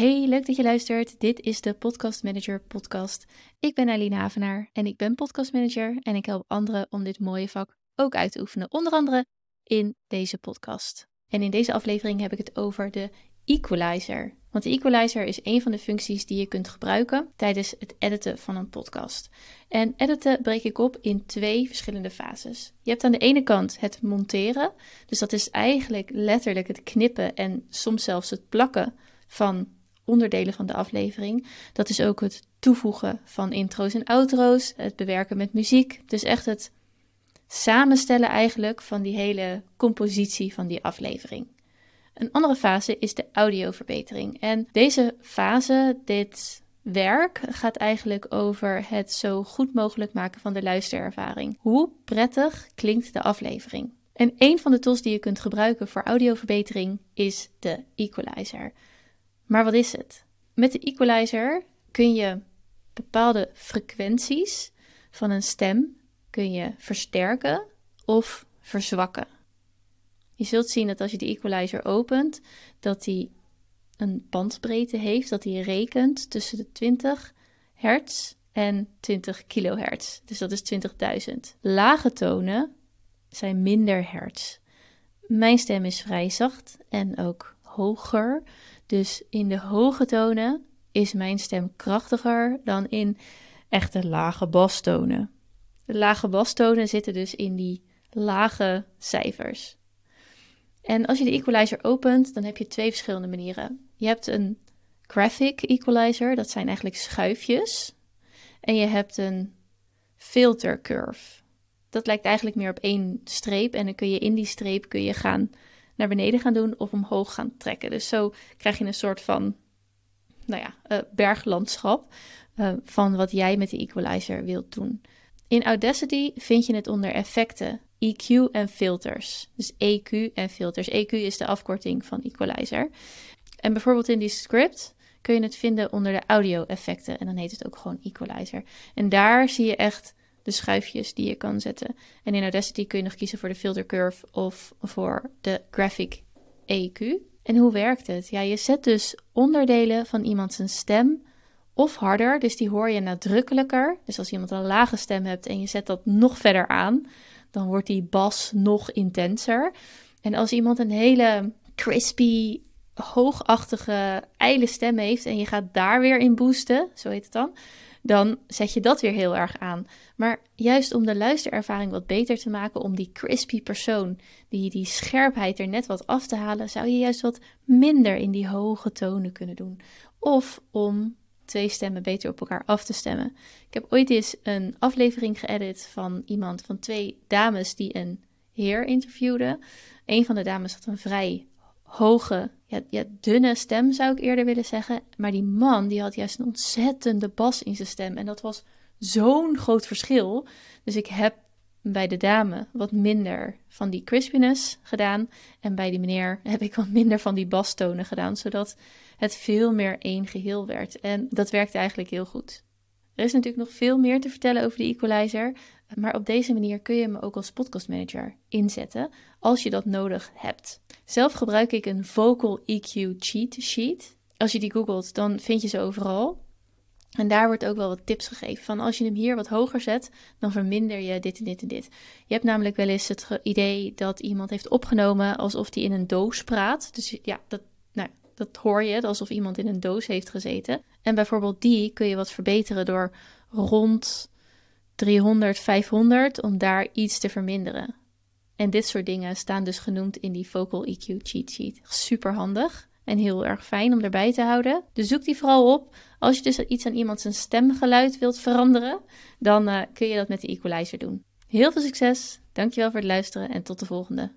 Hey, leuk dat je luistert. Dit is de Podcast Manager podcast. Ik ben Aline Havenaar en ik ben podcast manager en ik help anderen om dit mooie vak ook uit te oefenen, onder andere in deze podcast. En in deze aflevering heb ik het over de equalizer. Want de equalizer is een van de functies die je kunt gebruiken tijdens het editen van een podcast. En editen breek ik op in twee verschillende fases. Je hebt aan de ene kant het monteren, dus dat is eigenlijk letterlijk het knippen en soms zelfs het plakken van onderdelen van de aflevering. Dat is ook het toevoegen van intro's en outro's, het bewerken met muziek. Dus echt het samenstellen eigenlijk van die hele compositie van die aflevering. Een andere fase is de audioverbetering. En deze fase, dit werk, gaat eigenlijk over het zo goed mogelijk maken van de luisterervaring. Hoe prettig klinkt de aflevering? En een van de tools die je kunt gebruiken voor audioverbetering is de equalizer. Maar wat is het? Met de equalizer kun je bepaalde frequenties van een stem kun je versterken of verzwakken. Je zult zien dat als je de equalizer opent, dat die een bandbreedte heeft, dat die rekent tussen de 20 hertz en 20 kilohertz. Dus dat is 20.000. Lage tonen zijn minder hertz. Mijn stem is vrij zacht en ook hoger. Dus in de hoge tonen is mijn stem krachtiger dan in echte lage bastonen. De lage bastonen zitten dus in die lage cijfers. En als je de equalizer opent, dan heb je twee verschillende manieren. Je hebt een graphic equalizer, dat zijn eigenlijk schuifjes. En je hebt een filter curve. Dat lijkt eigenlijk meer op één streep. En dan kun je in die streep kun je gaan naar beneden gaan doen of omhoog gaan trekken. Dus zo krijg je een soort van nou ja, uh, berglandschap uh, van wat jij met de equalizer wilt doen. In Audacity vind je het onder effecten, EQ en filters. Dus EQ en filters. EQ is de afkorting van equalizer. En bijvoorbeeld in die script kun je het vinden onder de audio-effecten. En dan heet het ook gewoon equalizer. En daar zie je echt de schuifjes die je kan zetten. En in Audacity kun je nog kiezen voor de filter curve of voor de graphic EQ. En hoe werkt het? Ja, je zet dus onderdelen van iemand zijn stem of harder, dus die hoor je nadrukkelijker. Dus als iemand een lage stem hebt en je zet dat nog verder aan, dan wordt die bas nog intenser. En als iemand een hele crispy, hoogachtige, ijle stem heeft en je gaat daar weer in boosten, zo heet het dan, dan zet je dat weer heel erg aan. Maar juist om de luisterervaring wat beter te maken, om die crispy persoon, die, die scherpheid er net wat af te halen, zou je juist wat minder in die hoge tonen kunnen doen. Of om twee stemmen beter op elkaar af te stemmen. Ik heb ooit eens een aflevering geëdit van iemand, van twee dames die een heer interviewden. Een van de dames had een vrij hoge, ja, ja, dunne stem zou ik eerder willen zeggen. Maar die man die had juist een ontzettende bas in zijn stem. En dat was zo'n groot verschil. Dus ik heb bij de dame wat minder van die crispiness gedaan. En bij die meneer heb ik wat minder van die bastonen gedaan. Zodat het veel meer één geheel werd. En dat werkte eigenlijk heel goed. Er is natuurlijk nog veel meer te vertellen over de equalizer. Maar op deze manier kun je hem ook als podcastmanager inzetten als je dat nodig hebt. Zelf gebruik ik een Vocal EQ cheat sheet. Als je die googelt, dan vind je ze overal. En daar wordt ook wel wat tips gegeven van als je hem hier wat hoger zet, dan verminder je dit en dit en dit. Je hebt namelijk wel eens het idee dat iemand heeft opgenomen alsof hij in een doos praat. Dus ja, dat, nou, dat hoor je, alsof iemand in een doos heeft gezeten. En bijvoorbeeld die kun je wat verbeteren door rond 300, 500 om daar iets te verminderen. En dit soort dingen staan dus genoemd in die Vocal EQ cheat sheet. Super handig en heel erg fijn om erbij te houden. Dus zoek die vooral op. Als je dus iets aan iemand zijn stemgeluid wilt veranderen, dan uh, kun je dat met de equalizer doen. Heel veel succes, dankjewel voor het luisteren en tot de volgende.